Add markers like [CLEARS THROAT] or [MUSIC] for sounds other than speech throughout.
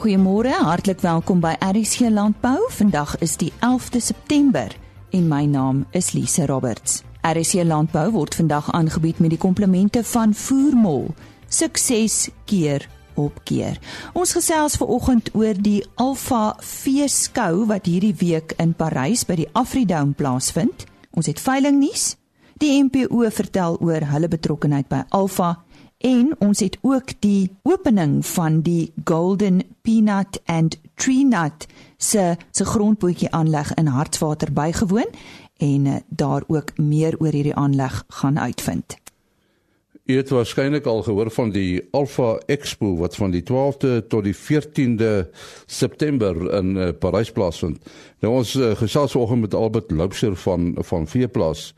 Goeiemôre, hartlik welkom by RC Landbou. Vandag is die 11de September en my naam is Lise Roberts. RC Landbou word vandag aangebied met die komplemente van Voermol. Sukses keer op keer. Ons gesels ver oggend oor die Alfa Feeskou wat hierdie week in Parys by die Afridome plaasvind. Ons het veiling nuus. Die MPO vertel oor hulle betrokkeheid by Alfa En ons het ook die opening van die Golden Peanut and Tree Nut se se grondbootjie aanleg in Hartswater bygewoon en uh, daar ook meer oor hierdie aanleg gaan uitvind. Jy het waarskynlik al gehoor van die Alpha Expo wat van die 12de tot die 14de September in uh, Parys plaasvind. Nou ons uh, gesels vanoggend met Albert Loubser van van Veeplaas.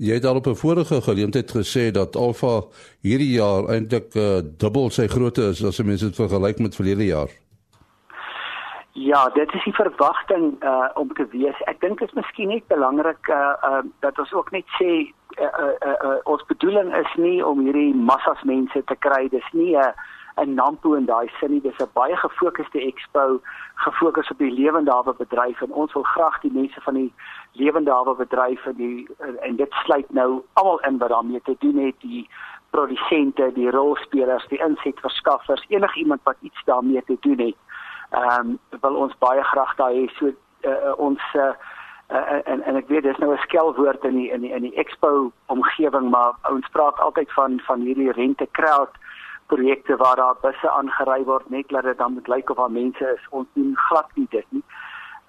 Jy het al op 'n vorige geleentheid gesê dat Alfa hierdie jaar eintlik uh, dubbel sy grootte is as mense dit vergelyk met verlede jaar. Ja, dit is die verwagting uh om te wees. Ek dink dit is miskien net belangrik uh uh dat ons ook net sê uh, uh, uh, uh ons bedoeling is nie om hierdie massas mense te kry. Dis nie 'n uh, 'n Nampo in daai sin nie. Dis 'n baie gefokusde expo, gefokus op die lewendawe bedryf en ons wil graag die mense van die lewendawe bedryf en die en dit sluit nou almal in wat daarmee te doen het, die produsente, die rolspelers, die insetverskaffers, enigiemand wat iets daarmee te doen het. Ehm um, wil ons baie graag daai hê so uh, ons uh, uh, en en ek weet dis nou 'n skelwoord in die in die in die expo omgewing maar ons praat altyd van van hierdie rente crowd projekte waar daar busse aangery word net dat dit dan moet lyk of daar mense is. Ons doen glad nie dit nie.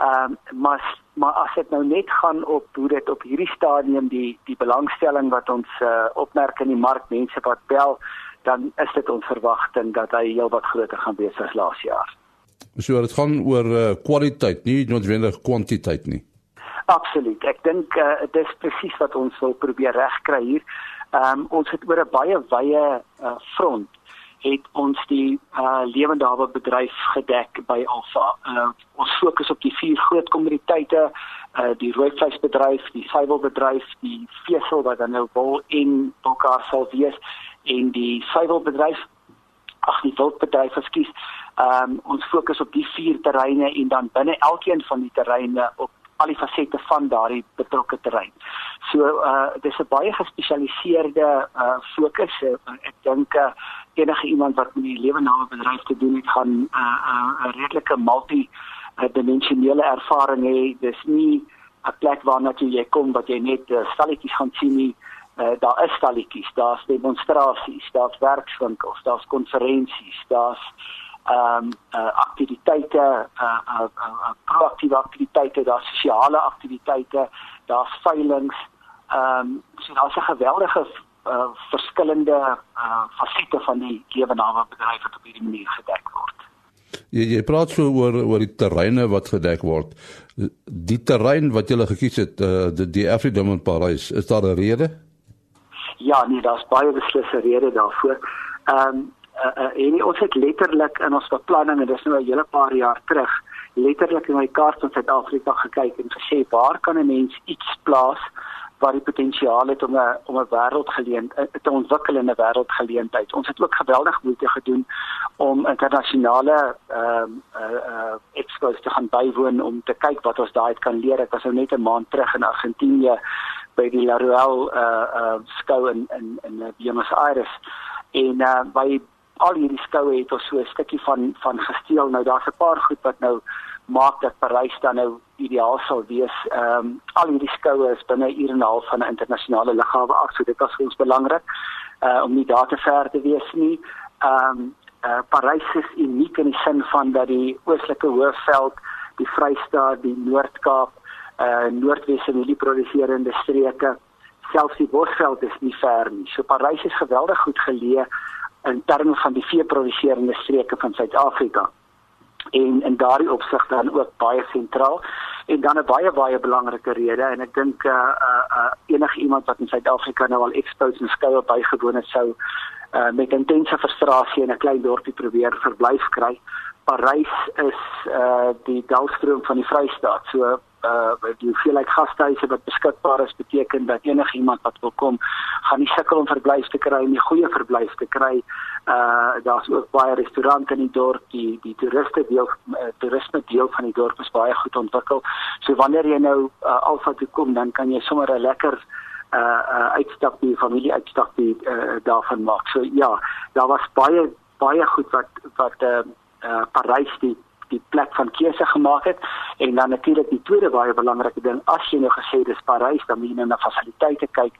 Ehm um, maar maar as dit nou net gaan op hoe dit op hierdie stadium die die belangstelling wat ons uh, opmerk in die mark mense wat bel, dan is dit ons verwagting dat hy heelwat groter gaan wees as laas jaar. So dit gaan oor uh, kwaliteit, nie noodwendig kwantiteit nie. Absoluut. Ek dink uh, dit is presies wat ons wil probeer regkry hier. Ehm um, ons het oor 'n baie wye uh, front het ons die uh, lewendawe bedryf gedek by Alfa. Uh, ons fokus op die vier groot kommoditeite, uh, die rooivleisbedryf, die suiwelbedryf, die vesel wat dan nou wol en mekaar sal wees en die suiwelbedryf. Ag, die wildbedryf, ekskuus. Um, ons fokus op die vier terreine en dan binne elkeen van die terreine op al die fasette van daardie betrokke terrein. So uh dis 'n baie gespesialiseerde uh fokus. Uh, ek dink uh, enige iemand wat met die lewendige bedryf te doen het gaan 'n uh, uh, 'n redelike multi dimensionele ervaring hê. Dis nie 'n plek waarna jy kom wat jy net uh, stalletjies gaan sien nie. Uh, daar is stalletjies, daar's demonstrasies, daar's werkswinkels, daar's konferensies, daar's ehm um, uh, aktiwiteite, uh, uh, uh, proaktiewe aktiwiteite, daar's sosiale aktiwiteite, daar's veilinge. Ehm um, so daar's 'n geweldige uh, verskillende uh, fasette van die lewename bedryf wat op hierdie manier gedek word. Jy jy praat so oor oor die terreine wat gedek word. Die terrein wat jy gekies het, uh, die, die Afrika Parys, is daar 'n rede? Ja, nee, daar's baie beslisse redes daarvoor. Ehm um, uh, uh, en ons het letterlik in ons beplanning en dis nou 'n hele paar jaar terug letterlik in my kaart van Suid-Afrika gekyk en gesê waar kan 'n mens iets plaas waar die potensiaal het om 'n om 'n wêreldgeleentheid te ontwikkel in 'n wêreldgeleentheid. Ons het ook geweldig moeite gedoen om internasionale ehm um, uh, uh expos te gaan bywoon om te kyk wat ons daai kan leer. Ek was nou net 'n maand terug in Argentinië by die La Ruelle uh uh skou in in in Buenos Aires en uh by al hierdie skoue het ons so 'n stukkie van van gesteel. Nou daar's 'n paar goed wat nou maak dat Parys dan nou ideaal sal wees. Ehm um, al hierdie skoue is binne 'n uur en 'n half van 'n internasionale lughawe af, so dit is vir ons belangrik uh om nie daar te ver te wees nie. Ehm um, uh Parys is uniek in die sin van dat die oostelike hoofveld, die Vrystaat, die Noord-Kaap, uh Noordwes en die produserende streke, selfs die Bosveld is nie ver nie. So Parys is geweldig goed geleë in terme van die veeproduserende streke van Suid-Afrika en in daardie opsig dan ook baie sentraal en dan 'n baie baie belangrike rede en ek dink uh uh, uh enige iemand wat in Suid-Afrika nou al expos en skoue bygewoon het sou uh met intense frustrasie in 'n klein dorpie probeer verblyf kry. Parys is uh die dalstroom van die Vrystaat. So uh die hoeveelheid gastehuise wat beskikbaar is beteken dat enigiemand wat wil kom gaan nie sukkel om verblyf te kry nie, goeie verblyf te kry. Uh daar's ook baie restaurante in die dorp, die die toeriste deel uh, toerisme deel van die dorp is baie goed ontwikkel. So wanneer jy nou uh, Alfa toe kom, dan kan jy sommer 'n lekker uh, uh uitstap die familie uitstap die uh, daarvan maak. So ja, daar was baie baie goed wat wat uh, uh Parys die die plek van keuse gemaak het. En dan natuurlik die tweede baie belangrike ding as jy nou gesê dis Parys dan moet jy nou na fasiliteite kyk.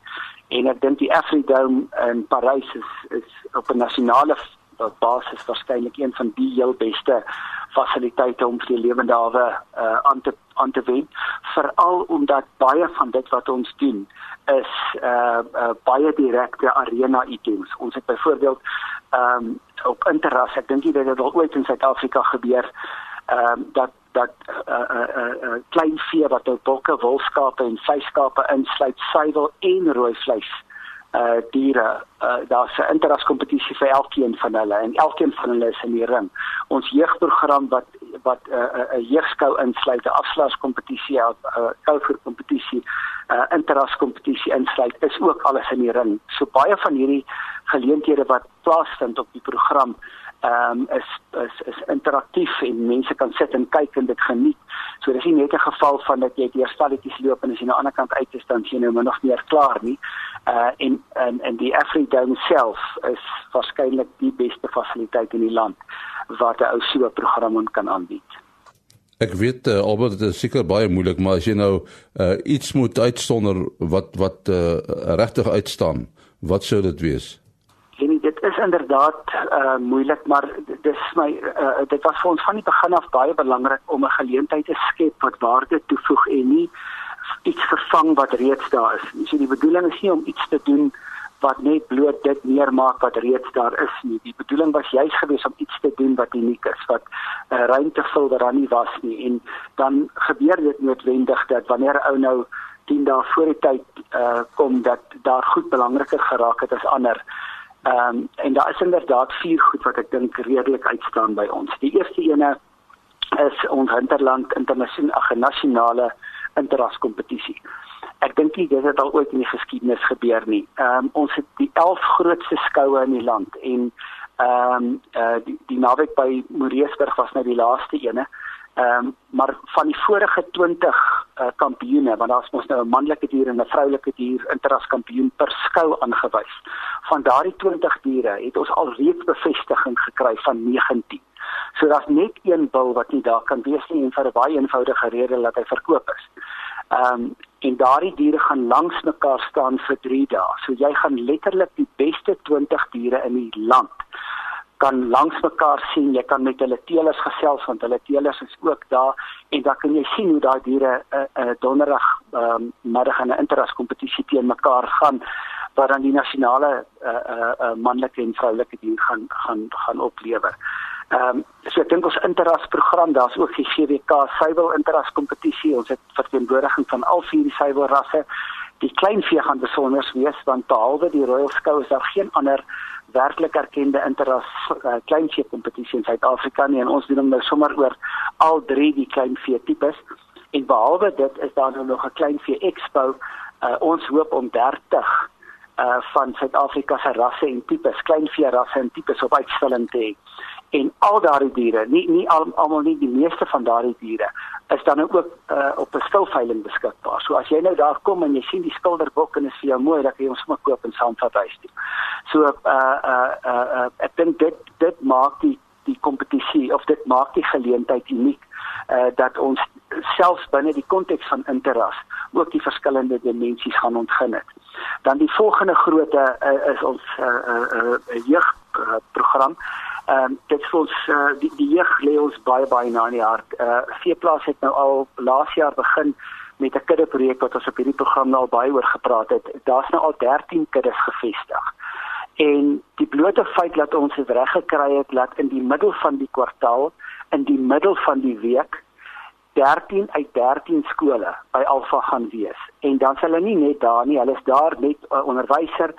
En ek dink die Afridome in Parys is is op 'n nasionale basis waarskynlik een van die heel beste fasiliteite om vir lewende hawe uh, aan te aan te wen veral omdat baie van dit wat ons doen is uh, uh baie direkte arena items. Ons het byvoorbeeld ehm um, op interras ek dink dit het al ooit in Suid-Afrika gebeur ehm um, dat dat 'n uh, 'n uh, 'n uh, klein vee wat nou bokke, wolskape en vleiskape insluit, suiwel en rooi vleis uh diere uh daar's 'n interraskompetisie vir elkeen van hulle en elkeen van hulle is in die ring. Ons jeugprogram wat wat 'n uh, 'n uh, jeugskou insluit, 'n afslagskompetisie, 'n uh, kouvoerkompetisie, 'n uh, interraskompetisie insluit, is ook alles in die ring. So baie van hierdie geleenthede wat plaasvind op die program ehm um, is is is interaktief en mense kan sit en kyk en dit geniet. So dis nie net 'n geval van dat jy deur stalletjies loop en as jy aan die ander kant uit is dan sien jy nou nog meer klaar nie. Uh en en en die Afridome self is waarskynlik die beste fasiliteit in die land wat 'n ou so 'n program kan aanbied. Ek weet uh, Albert dit is seker baie moeilik maar as jy nou uh, iets moet uitsonder wat wat uh, regtig uitstaan, wat sou dit wees? is inderdaad uh moeilik maar dis my uh, dit was vir ons van die begin af baie belangrik om 'n geleentheid te skep wat waarde toevoeg en nie iets vervang wat reeds daar is. So die bedoeling is nie om iets te doen wat net bloot dit meer maak wat reeds daar is nie. Die bedoeling was juis gewees om iets te doen wat uniek is, wat 'n uh, ruimte vul wat daar nie was nie en dan gebeur dit noodwendig dat wanneer 'n ou nou 10 dae voor die tyd uh kom dat daar goed belangriker geraak het as ander Ehm um, en daar is inderdaad vier goed wat ek dink redelik uitstaan by ons. Die eerste ene is ons Hinterland internasionale nasionale interraskompetisie. Ek dink dit het al ooit in die geskiedenis gebeur nie. Ehm um, ons het die 11 grootste skoue in die land en ehm um, uh, die, die naweek by Moreesburg was nou die laaste ene. Ehm um, maar van die vorige 20 uh, kampioene, want daar's mos nou 'n manlike dier en 'n vroulike dier interraskampioen per skou aangewys. Van daardie 20 diere het ons al reeds bevestiging gekry van 19. So daar's net een bil wat nie daar kan wees nie en vir 'n baie eenvoudige rede dat hy verkoop is. Ehm um, en daardie diere gaan langs mekaar staan vir 3 dae. So jy gaan letterlik die beste 20 diere in die land kan langs mekaar sien, jy kan met hulle teelers gesels want hulle teelers is ook daar en dan kan jy sien hoe daai diere 'n uh, uh, donderdag um, middag in 'n interraskompetisie teen mekaar gaan waar dan die nasionale uh, uh, uh, manlike en vroulike dier gaan gaan gaan oplewer. Ehm um, so ek dink ons interras program daar's ook die CWK suiwel interras kompetisie. Ons het verteenwoordiging van al vier suiwel rasse die kleinvee gaan besonder wees want behalwe die Royal Skou is daar geen ander werklik erkende interras uh, kleinvee kompetisie in Suid-Afrika nie. En ons doen hom nou sommer oor al drie die kleinvee tipes. En behalwe dit is daar nou nog 'n kleinvee expo. Uh, ons hoop om 30 uh van Suid-Afrika se rasse en tipes, kleinvee rasse en tipes op uitstalling te hê en al daardie diere, nie nie almal nie, die meeste van daardie diere is dan ook uh, op 'n stilveiling beskikbaar. So as jy nou daar kom en jy sien die skilderbok en dit is vir jou mooi, dan kan jy hom sommer koop en saamvat huis toe. So uh uh uh, uh ek dink dit dit maak die die kompetisie of dit maak die geleentheid uniek uh dat ons selfs binne die konteks van interras ook die verskillende dimensies gaan ontgin het. Dan die volgende grootte uh, is ons uh uh, uh jeugprogram. Uh, Ehm um, dit vir ons uh, die die jeug lê ons baie baie na in die hart. Uh Veeplaas het nou al laas jaar begin met 'n kudde projek wat ons op hierdie program nou al baie oor gepraat het. Daar's nou al 13 kuddes gevestig. En die blote feit dat ons dit reg gekry het dat in die middel van die kwartaal, in die middel van die week 13 uit 13 skole by Alfa gaan wees. En dan sal hulle nie net daar nie, hulle is daar met 'n uh, onderwyser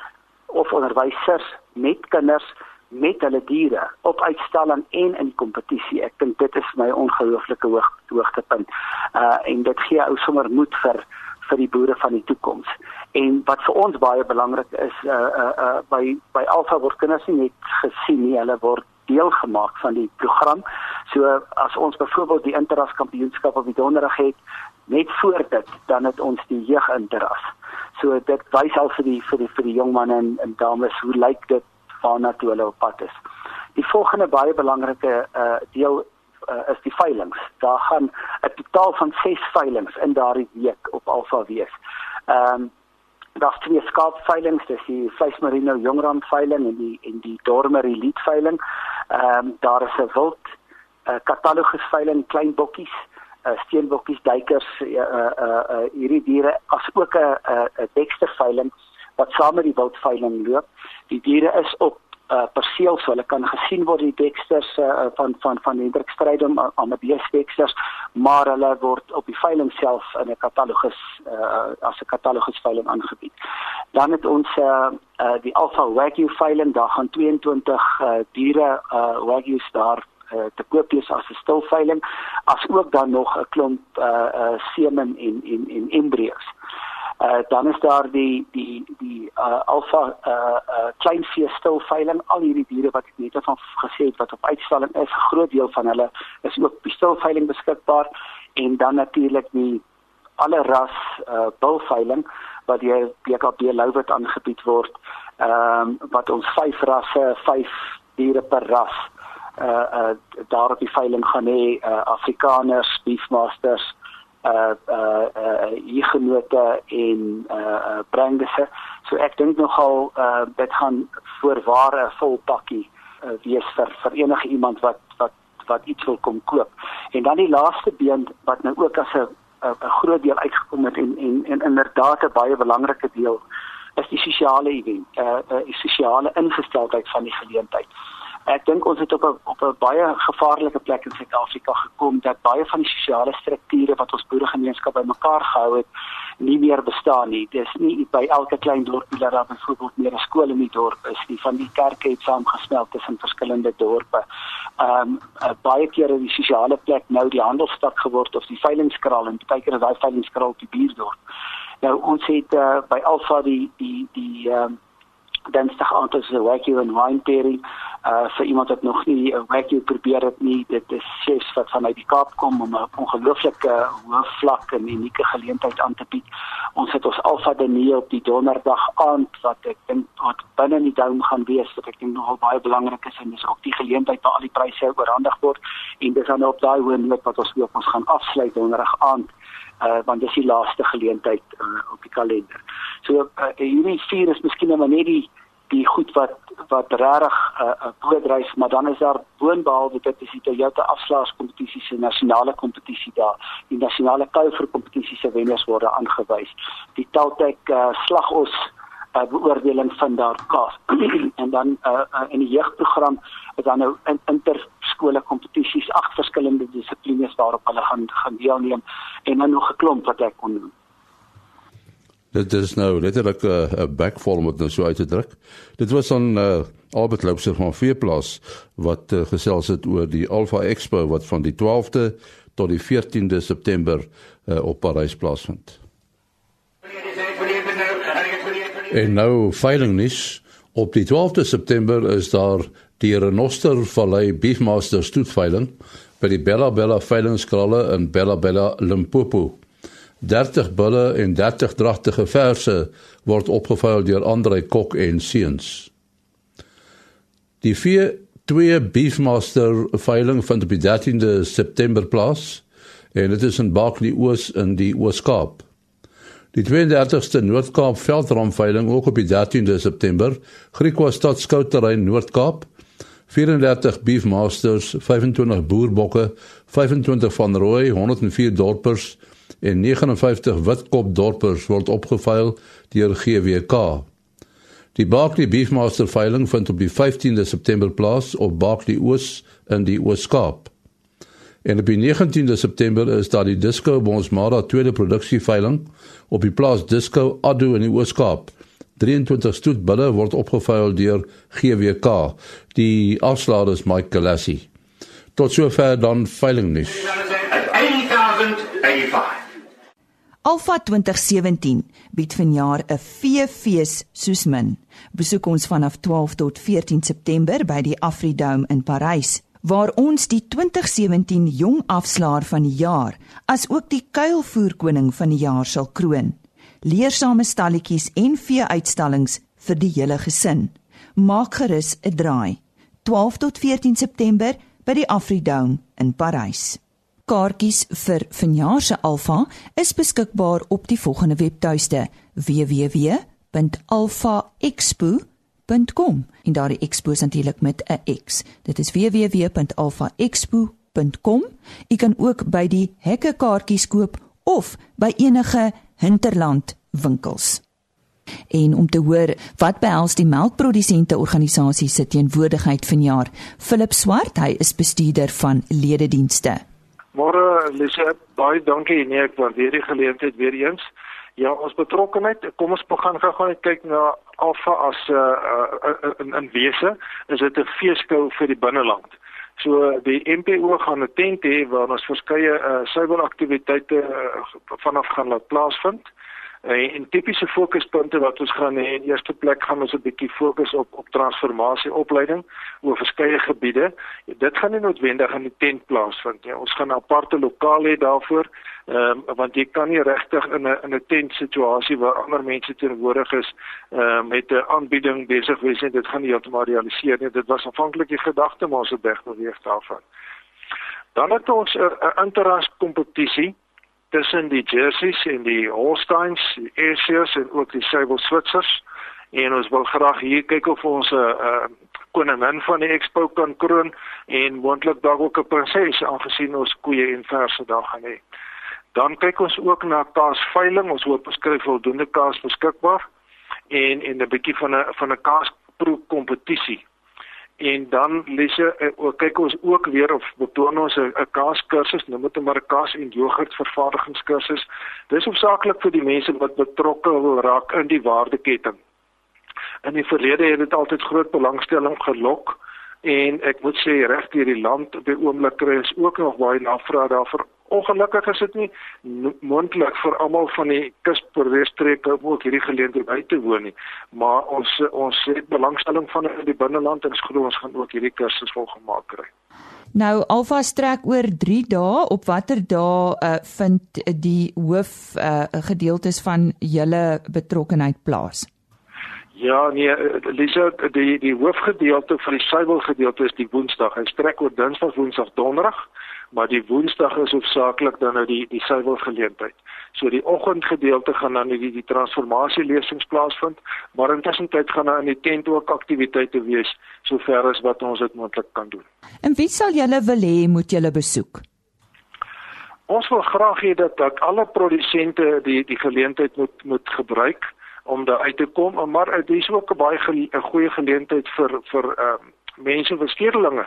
of onderwysers met kinders met hulle diere op uitstalling en in die kompetisie. Ek dink dit is my ongelooflike hoog, hoogtepunt. Uh en dit gee ou sommer moed vir vir die boere van die toekoms. En wat vir ons baie belangrik is uh uh, uh by by Alpha word kinders nie net gesien nie, hulle word deel gemaak van die program. So as ons byvoorbeeld die interras kampioenskap op die donderdag het, net voor dit dan het ons die jeug interras. So dit wys al vir die vir die vir die jong manne en, en dames hoe lyk dit waarna toe hulle op pad is. Die volgende baie belangrike uh deel uh, is die veilinge. Daar gaan 'n totaal van 6 veilinge in daardie week op Alfa wees. Ehm um, daar's twee skaapveilinge, dis die Vleismarino Jongran veiling en die en die Dormer Elite veiling. Ehm um, daar is 'n wild uh, katalogus veiling klein bokkies uh, steenbokkies, duikers, uh uh uh hierdie diere as ook 'n 'n Dexter veiling wat saam met die wildveiling loop. Die diere is op uh perseel so hulle kan gesien word die Dexters uh, van van van Hendrik Strydom Bees Dexters, maar hulle word op die veiling self in 'n katalogus uh as 'n katalogus veiling aangebied. Dan het ons uh, uh die Alpha Wagyu veiling, daar gaan 22 uh diere uh Wagyus daar uh, te koop is as 'n stilveiling as ook dan nog 'n klomp uh uh semen en en en embryos. Uh dan is daar die die die uh alfa uh uh kleinvee stilveiling al hierdie diere wat ek net van gesê het wat op uitstalling is, 'n groot deel van hulle is ook op die stilveiling beskikbaar en dan natuurlik die alle ras uh bulveiling wat deur BKB Louwit aangebied word. Ehm um, wat ons vyf rasse, vyf diere per ras uh uh daar op die veiling gaan hê uh Afrikaners, beefmasters, uh uh uh genote en uh, uh brandisse. So ek dink nogal uh dit gaan voorwaar 'n vol pakkie uh, wees vir vir enige iemand wat wat wat iets wil kom koop. En dan die laaste been wat nou ook as 'n 'n groot deel uitgekom het en en en inderdaad 'n baie belangrike deel is die sosiale event, uh, uh die sosiale ingesteldheid van die geleentheid. Ek dink ons het op 'n op 'n baie gevaarlike plek in Suid-Afrika gekom dat baie van die sosiale strukture wat ons boeregemeenskap bymekaar gehou het, nie meer bestaan nie. Dis nie by elke klein dorpie dat daar byvoorbeeld meer 'n skool in die dorp is nie. Van die kerke het saamgesmelt tussen verskillende dorpe. Ehm um, baie kere die sosiale plek nou die handelsstad geword of die veilingskraal en baie kere daai veilingskraal op die buurdorp. Nou ons het uh, by Alfa die die die ehm um, Dinsdag aand is 'n wagyu en wine pairing uh vir iemand wat nog nie 'n wagyu probeer het nie. Dit is chefs wat vanuit die Kaap kom om 'n ongelooflike hoë vlak en unieke geleentheid aan te bied. Ons het ons Alpha Denie op die donderdag aand wat ek dink wat binne in die dome gaan wees wat ek dink nogal baie belangrik is en dis ook die geleentheid waar al die pryse oorhandig word en dis dan op daai hoë noot wat ons ook ons gaan afsluit donderdag aand uh want dis die laaste geleentheid uh, op die kalender. So uh, hierdie vier is miskien nou net die die goed wat wat regtig 'n uh, broodreis, maar dan is daar boonbehalwe dit is die Toyota afslaerskompetisie se nasionale kompetisie daar. Die nasionale kuiver kompetisie se wenners word aangewys. Die Taltek uh, slagos uh, beoordeling van daar kaas. [CLEARS THROAT] en dan uh, uh, in die jeugprogram is dan nou in, interskole kompetisies, agt verskillende dissiplines waarop hulle gaan gaan deelneem en dan nog 'n klomp wat ek kon noem. Dit is nou letterlik 'n uh, 'n backform wat nou so uit te druk. Dit was dan uh, Albert Loubser van Veeplaas wat uh, gesels het oor die Alpha Expo wat van die 12de tot die 14de September uh, op Parys plaasvind. En nou veiling nis op die 12de September is daar die Renoster Valley Beefmaster stoetveiling by die Bella Bella veilingskralle in Bella Bella Limpopo. 30 bulle en 30 dragtige verse word opgevuil deur Andre Kok en seuns. Die vier twee Beefmaster veiling vind op die 13de September plaas en dit is in Barkley Oos in die Ooskaap. Die 32ste Noord-Kaap veldram veiling ook op die 13de September, Griekwa Stad Skouterrein Noord-Kaap. 34 Beefmasters, 25 boerbokke, 25 van rooi, 104 dorpers en 59 witkop dorpers word opgeveil deur GWK. Die Barkley Beefmaster veiling vind op die 15de September plaas op Barkley Oos in die Ooskaap. En op die 19de September is daar die Disco Bonsmara tweede produksie veiling op die plaas Disco Addo in die Ooskaap. 23 stoetbulle word opgevuil deur GWK. Die afslaer is Mike Galassi. Tot sover dan veilingnuus. 8085 Alfa 2017 bied vanjaar 'n veefees soos min. Besoek ons vanaf 12 tot 14 September by die Afridome in Parys waar ons die 2017 jong afslaer van die jaar as ook die kuilvoerkoning van die jaar sal kroon. Leersame stalletjies en vee-uitstallings vir die hele gesin. Maak gerus 'n draai. 12 tot 14 September by die Afridome in Parys. Kaartjies vir vanjaar se Alfa is beskikbaar op die volgende webtuiste: www.alfaexpo.com. En daardie expo is natuurlik met 'n X. Dit is www.alfaexpo.com. Jy kan ook by die hekke kaartjies koop of by enige hinterland winkels. En om te hoor wat behels die melkprodusente organisasie se teenwoordigheid vanjaar, Philip Swart, hy is bestuurder van lededienste. Môre Lise, baie dankie nee ek waardeer die geleentheid weer eens. Ja, ons betrokkeheid, kom ons begin gou net kyk na Alfa as 'n uh, uh, in in wese, is dit 'n feeskou vir die binneland. So die MPO gaan 'n tent hê waar ons verskeie uh, suiwelaktiwiteite uh, vanaf gaan laat plaasvind. Uh, en tipiese fokuspunte wat ons gaan hê, in eerste plek gaan ons 'n bietjie fokus op op transformasie opleiding oor verskeie gebiede. Dit gaan nie noodwendig in die tent plaasvind nie. Ons gaan 'n aparte lokaal hê daarvoor, ehm um, want jy kan nie regtig in 'n in 'n tent situasie waar ander mense teenwoordig is, ehm uh, met 'n aanbieding besig wees en dit gaan nie heeltemal realiseer nie. Dit was aanvanklik die gedagte, maar ons het weg beweeg daarvan. Dan het ons 'n interras kompetisie tussen die Jerseys en die Holsteins, die Ayrshires en ook die Sable Switsers. En ons wil graag hier kyk of ons 'n uh, uh, koningin van die Expo kan kroon en moontlik dalk ook 'n prinses aangesien ons koeie en verse daar gaan hê. Dan kyk ons ook na kaasveiling. Ons hoop beskryf voldoende kaas beskikbaar en en 'n bietjie van 'n van 'n kaasproe kompetisie en dan lesse uh, kyk ons ook weer of betoon ons 'n kaaskursus, nou moet maar 'n kaas en jogurt vervaardigingskursus. Dis hoofsaaklik vir die mense wat betrokke wil raak in die waardeketting. In die verlede het dit altyd groot belangstelling gelok en ek moet sê reg deur die land op die oomblik kry ons ook nog baie navraag daarvoor ongelukkig is dit nie moontlik vir almal van die kusproestreke om ook hierdie geleentheid by te woon nie. Maar ons ons het belangstelling van in die binneland en ons glo ons gaan ook hierdie kursus volgemaak kry. Nou Alfa strek oor 3 dae. Op watter dae uh, vind die hoof uh, gedeeltes van julle betrokkenheid plaas? Ja, nee, Lisa, die die hoofgedeelte van die suiwel gedeelte is die Woensdag. Hy strek oor Dinsdag, Woensdag, Donderdag maar die woensdag is hoofsaaklik dan nou die die suiwel geleentheid. So die oggendgedeelte gaan dan die die transformasie lesings plaasvind, maar intussen tyd gaan daar in die tent ook aktiwiteite wees sover as wat ons dit moontlik kan doen. En wie sal julle wil hê moet julle besoek? Ons wil graag hê dat dat alle produsente die die geleentheid moet moet gebruik om daar uit te kom, maar dit is ook 'n baie 'n goeie geleentheid vir vir ehm uh, mense vir stedelinge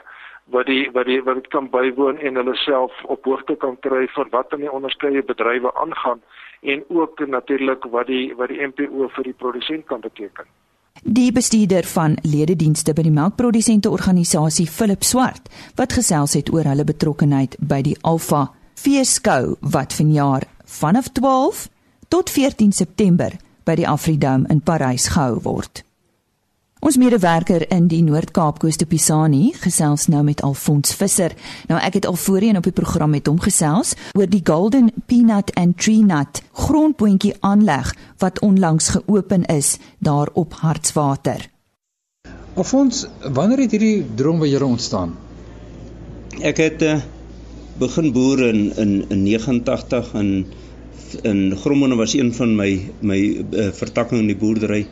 wat die wat die wat dit kan bywoon en hulle self op hoogte kan kry van wat in die onderskeie bedrywe aangaan en ook natuurlik wat die wat die MPO vir die produsent kan beteken. Die bestuurder van lededienste by die melkprodusente organisasie Philip Swart wat gesels het oor hulle betrokkeheid by die Alfa Feeskou wat vanjaar vanaf 12 tot 14 September by die Afridome in Parys gehou word. Ons medewerker in die Noord-Kaap Koos de Pisani gesels nou met Alfons Visser. Nou ek het al voorheen op die program met hom gesels oor die Golden Peanut and Tree Nut grondboontjie aanleg wat onlangs geopen is daar op Hartswater. Alfons, wanneer het hierdie droom by julle ontstaan? Ek het uh, begin boer in in in 89 in in Grommone was een van my my uh, vertakking in die boerdery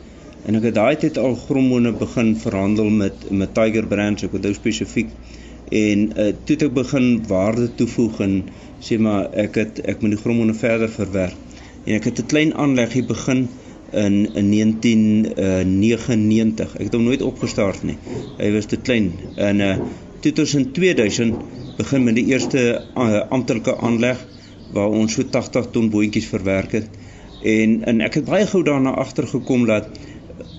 En ek het daai tyd al gromone begin verhandel met met Tiger Brands, ek onthou spesifiek. En uh, toe het ek begin waarde toevoeg en sê maar ek het ek moet die gromone verder verwerk. En ek het 'n klein aanleggie begin in in 1999. Uh, ek het hom nooit opgestart nie. Hy was te klein. En uh toe tussen 2000 begin met die eerste uh, amptelike aanleg waar ons so 80 ton boontjies verwerk het. En en ek het baie gou daarna agtergekom dat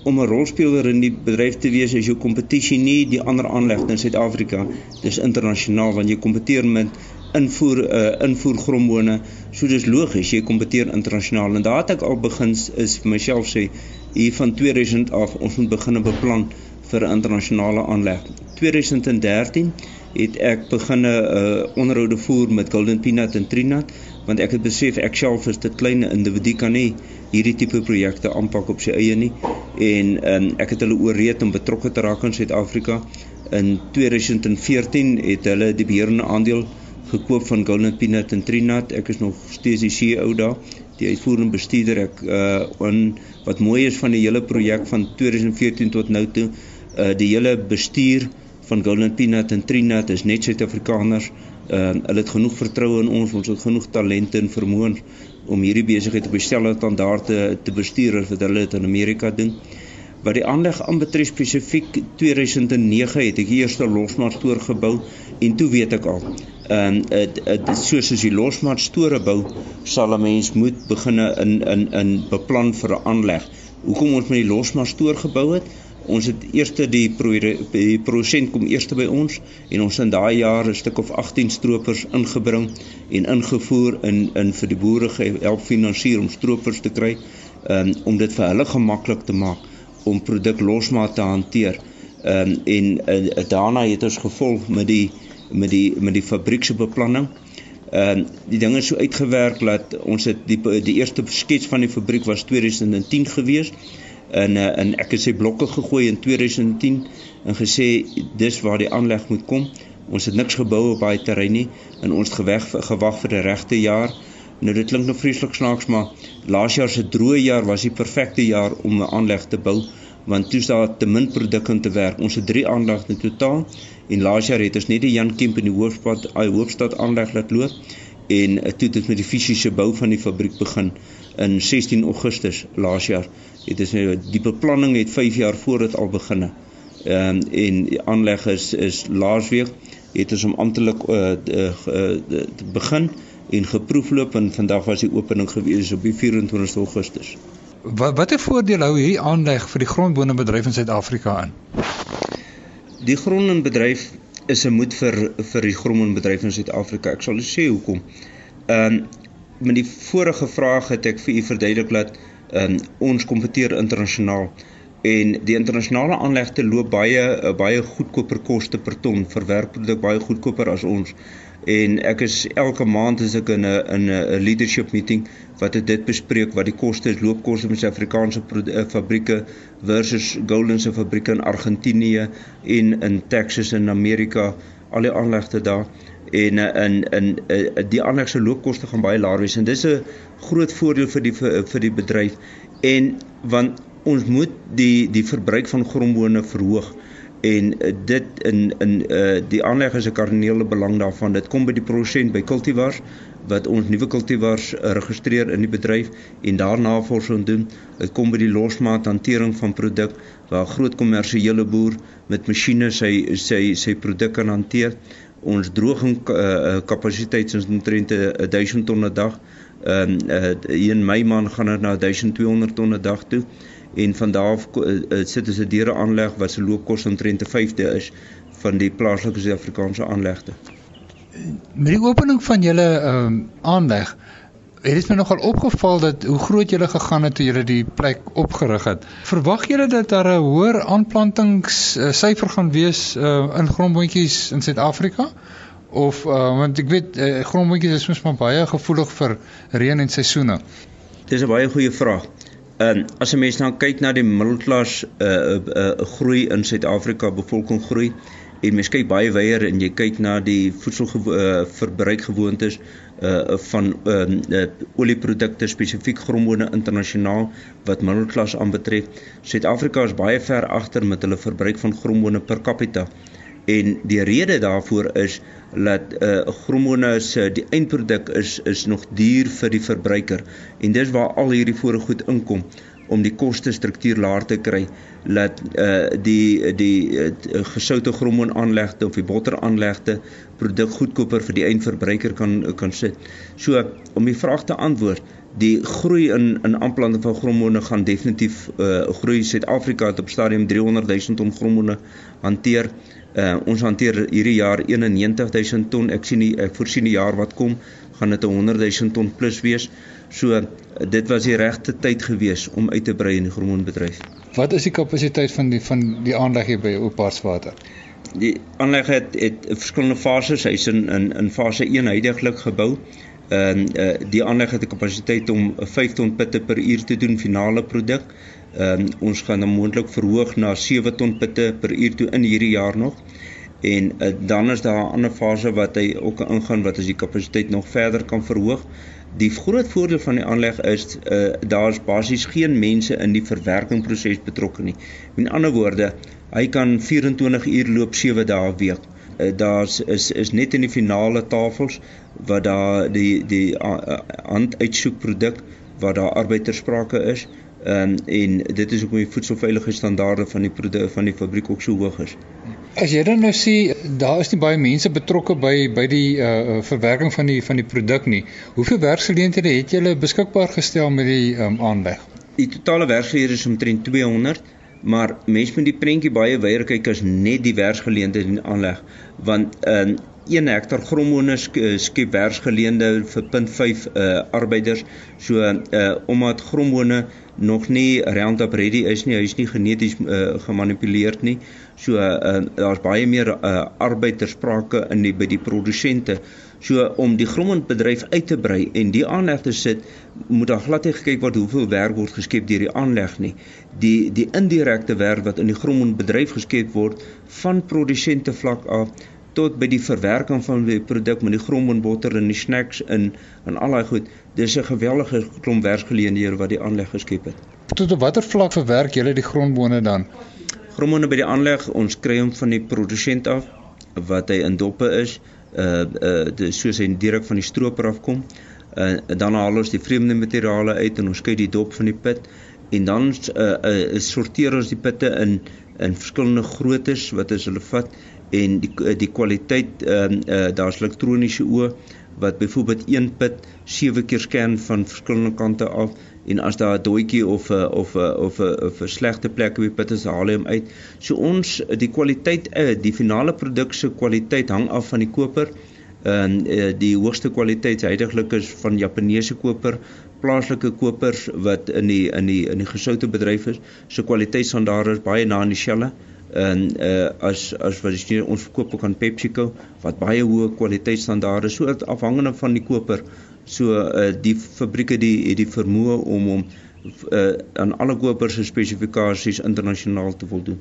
om 'n rolspeler in die bedryf te wees is jou kompetisie nie die ander aanlegte in Suid-Afrika. Dis internasionaal want jy kompeteer met invoer uh, invoer grommone. So dis logies jy kompeteer internasionaal en daar het ek al begin is vir myself sê hier van 2000 af ons moet begin beplan vir 'n internasionale aanleg. 2013 het ek begin 'n uh, onderhoude voer met Golden Peanut en Trinat want ek het besef ek self is te klein individu kan nie hierdie tipe projekte aanpak op sy eie nie en um, ek het hulle ooreed om betrokke te raak in Suid-Afrika. In 2014 het hulle die beheerende aandeel gekoop van Golden Peanut en Trinat. Ek is nog steeds die CEO daar, die uitvoerende bestuurder. Ek uh en wat mooi is van die hele projek van 2014 tot nou toe, uh die hele bestuur van Golden Peanut en Trinat is net Suid-Afrikaners. Uh, hulle het genoeg vertroue in ons, ons het genoeg talente en vermoëns om hierdie besigheid op dieselfde standaard te, te bestuur as wat hulle dit in Amerika doen. Wat die aanleg aanbetref spesifiek 2009 het ek die eerste losmaat stoor gebou en toe weet ek al. Ehm um, soos as jy losmaat store bou, sal 'n mens moet begin in in in beplan vir 'n aanleg. Hoekom ons met die losmaat stoor gebou het? Ons het eerste die pro die prosent kom eerste by ons en ons in daai jaar 'n stuk of 18 stroopers ingebring en ingevoer in in vir die boere help finansier om stroopers te kry um, om dit vir hulle gemaklik te maak om produk losmaat te hanteer. Ehm um, en uh, daarna het ons gevolg met die met die met die fabriek se beplanning. Ehm uh, die dinge so uitgewerk dat ons het die die eerste skets van die fabriek was 2010 gewees in in ek het sy blokke gegooi in 2010 en gesê dis waar die aanleg moet kom. Ons het niks gebou op daai terrein nie en ons het geweg gewag vir die regte jaar. Nou dit klink nog vreeslik snaaks maar laas jaar se droë jaar was die perfekte jaar om 'n aanleg te bou want toe daar te min produk in te werk. Ons het 3 aanlegte in totaal en laas jaar het ons net die Jan Kemp in die hoofstad, ai hoofstad aanleg laat loop en uh, toe het ons met die fisiese bou van die fabriek begin in 16 Augustus laas jaar het is nou die beplanning het 5 jaar voor dit al beginne. Ehm um, en die aanleg is is laasweek het ons om amptelik uh, uh, uh, te begin en geproefloop en vandag was die opening gewees op die 24 Augustus. Wat watter voordeel hou hierdie aanleg vir die grondbonebedryf in Suid-Afrika aan? Die grondbedryf is 'n moed vir vir die grondbonebedryf in Suid-Afrika. Ek sal sê hoekom. Ehm um, met die vorige vraag het ek vir u verduidelik dat um, ons kompeteer internasionaal en die internasionale aanlegte loop baie uh, baie goedkoper koste per ton vir werkproduk baie goedkoper as ons. En ek is elke maand as ek in 'n in 'n leadership meeting wat dit bespreek wat die koste is loopkoste met Suid-Afrikaanse uh, fabrieke versus Golden se fabrieke in Argentinië en in Texas in Amerika al die aanlegte daar. En eh, in in die ander se loopkoste gaan baie laer wees. En dis 'n groot voordeel vir die vir, vir die bedryf en want ons moet die die verbruik van grombone verhoog. En uh, dit in in uh, die aanleg is 'n kardinale belang daarvan. Dit kom by die produsent by kultivars wat ons nuwe kultivars uh, registreer in die bedryf en daar navorsing doen. Dit kom by die losmaat hantering van produk waar groot kommersiële boer met masjiene sy sy sy produk kan hanteer. Ons droging uh, kapasiteit is omtrent 1000 ton 'n dag. Ehm um, uh, in Mei maand gaan dit na 1200 ton 'n dag toe en van daar af uh, sit ons 'n deure aanleg wat se loopkos omtrent 'n vyfde is van die plaaslike Suid-Afrikaanse aanlegte. Met die opening van julle ehm um, aanleg Het dit my nogal opgeval dat hoe groot julle gegaan het toe julle die plek opgerig het. Verwag julle dat daar 'n hoër aanplantingssyfer gaan wees uh, in grondboontjies in Suid-Afrika? Of uh, want ek weet uh, grondboontjies is mos maar baie gevoelig vir reën en seisoene. Dis 'n baie goeie vraag. En uh, as 'n mens nou kyk na die middelklas uh, uh, uh, groei in Suid-Afrika, bevolking groei en mens kyk baie wyer en jy kyk na die voedselverbruikgewoontes uh, uh van ehm uh, uh, olieprodukte spesifiek grommone internasionaal wat middelklas aanbetref. Suid-Afrika is baie ver agter met hulle verbruik van grommone per capita. En die rede daarvoor is dat uh grommone se die eindproduk is is nog duur vir die verbruiker en dis waar al hierdie voorgoed inkom om die koste struktuur laer te kry dat uh die die uh, gesoute grommoon aanlegte of die botter aanlegte produk goedkoper vir die eindverbruiker kan kan sit. So om die vraag te antwoord, die groei in in aanplanting van grondbone gaan definitief uh groei. Suid-Afrika het op stadium 300 000 ton grondbone hanteer. Ons hanteer hierdie jaar 91 000 ton. Ek sien die ek voorsien die jaar wat kom gaan dit 100 000 ton plus wees. So dit was die regte tyd gewees om uit te brei in die grondbedryf. Wat is die kapasiteit van die van die aanleg hier by Oparswater? Die aanleg het het verskillende fases. Hy's in in in fase 1 heidaglik gebou. Ehm uh, uh, die aanleg het 'n kapasiteit om 5 ton pitte per uur te doen finale produk. Ehm um, ons gaan hom moontlik verhoog na 7 ton pitte per uur toe in hierdie jaar nog. En uh, dan is daar 'n ander fase wat hy ook ingaan wat as die kapasiteit nog verder kan verhoog. Die groot voordeel van die aanleg is uh daar's basies geen mense in die verwerkingproses betrokke nie. Met ander woorde, hy kan 24 uur loop 7 dae 'n week. Uh, daar's is is net in die finale tafels wat daar die die uh, hand uitsoek produk waar daar arbeidersprake is. Ehm um, en dit is hoekom die voedselveiligheidsstandaarde van die produk van die fabriek ook so hoog is. As jy dan nou sien daar is nie baie mense betrokke by by die uh verwerking van die van die produk nie. Hoeveel werksgeleenthede het julle beskikbaar gestel met die um, aanleg? Die totale werksgeleenthede is omtrent 200, maar mense moet die prentjie baie wyer kyk as net die werksgeleenthede in aanleg, want in uh, 1 hektar grondbone skep werksgeleenthede vir 0.5 uh arbeiders. So uh omdat grondbone nog nie Roundup ready is nie, hy is nie geneties uh, gemanipuleer nie. So uh, daar's baie meer uh, arbeid ter sprake in die by die produsente. So om die grondbedryf uit te brei en die aanleg te sit, moet daar glad nie gekyk word hoeveel werk word geskep deur die aanleg nie. Die die indirekte werk wat in die grondbedryf geskep word van produsente vlak af tot by die verwerking van die produk met die grondbotter en die snacks in en al daai goed. Dis 'n geweldige klomp werksgeleenthede wat die aanleg geskep het. Tot op watter vlak verwerk julle die grondbone dan? Grondbone by die aanleg, ons kry hom van die produsent af wat hy in doppe is. Uh uh dis soos hy direk van die stroper af kom. Uh dan haal ons die vreemde materiale uit en ons skei die dop van die pit en dan uh, uh sorteer ons die pitte in in verskillende groottes wat as hulle vat en die die kwaliteit ehm uh, uh, daar's elektroniese oë wat byvoorbeeld een pit sewe keer scan van verskillende kante af en as daar 'n doetjie of 'n of 'n of 'n 'n slegte plek op die pit is, haal hy hom uit. So ons die kwaliteit uh, die finale produk se kwaliteit hang af van die koper. En uh, die hoogste kwaliteit heidaglik is van Japaneese koper, plaaslike kopers wat in die in die in die gesoute bedryf is. So kwaliteitsstandaarde is baie na in dieselfde en uh, as as wat jy ons verkoop ook aan PepsiCo wat baie hoë kwaliteitsstandaarde so afhangende van die koper so uh, die fabrieke die het die vermoë om om uh, aan alle kopers se spesifikasies internasionaal te voldoen.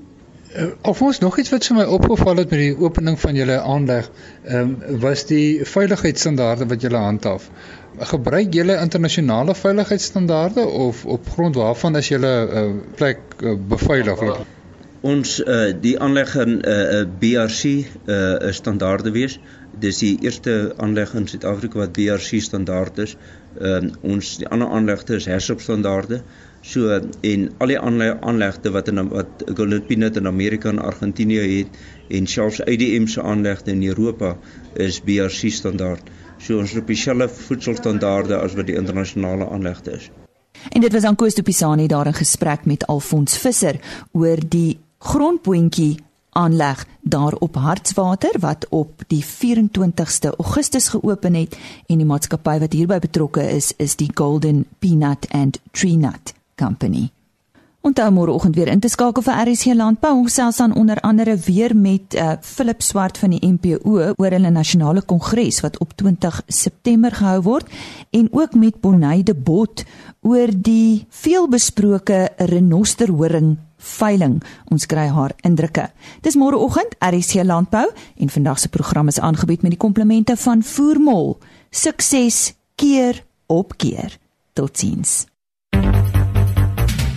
Uh, of ons nog iets wat vir my opgeval het met die opening van julle aanleg, ehm um, was die veiligheidsstandaarde wat julle handhaaf. Gebruik julle internasionale veiligheidsstandaarde of op grond waarvan as julle uh, plek uh, beveilig? Uh, ons uh, die aanleg in 'n uh, uh, BRC 'n uh, standaarde wees. Dis die eerste aanleg in Suid-Afrika wat BRC standaard is. Uh, ons die ander aanlegte is HACCP standaarde. So en al die aanlegte wat in wat Golden Peanut in Amerika en Argentinië het en selfs IDM se aanlegte in Europa is BRC standaard. So ons het dieselfde voedselstandaarde as wat die internasionale aanlegte is. En dit was aan Koos de Pisani daar in gesprek met Alfons Visser oor die grondboontjie aanleg daar op Hartswater wat op die 24ste Augustus geopen het en die maatskappy wat hierby betrokke is is die Golden Peanut and Tree Nut Company. Onthou môreoggend weer in te skakel vir RC Landbou. Ons selfs dan onder andere weer met uh, Philip Swart van die MPO oor hulle nasionale kongres wat op 20 September gehou word en ook met Bonnie de Bot oor die veelbesproke renosterhoring veiling. Ons kry haar indrukke. Dis môreoggend RC Landbou en vandag se program is aangebied met die komplimente van Voermol. Sukses keer op keer. Totsiens.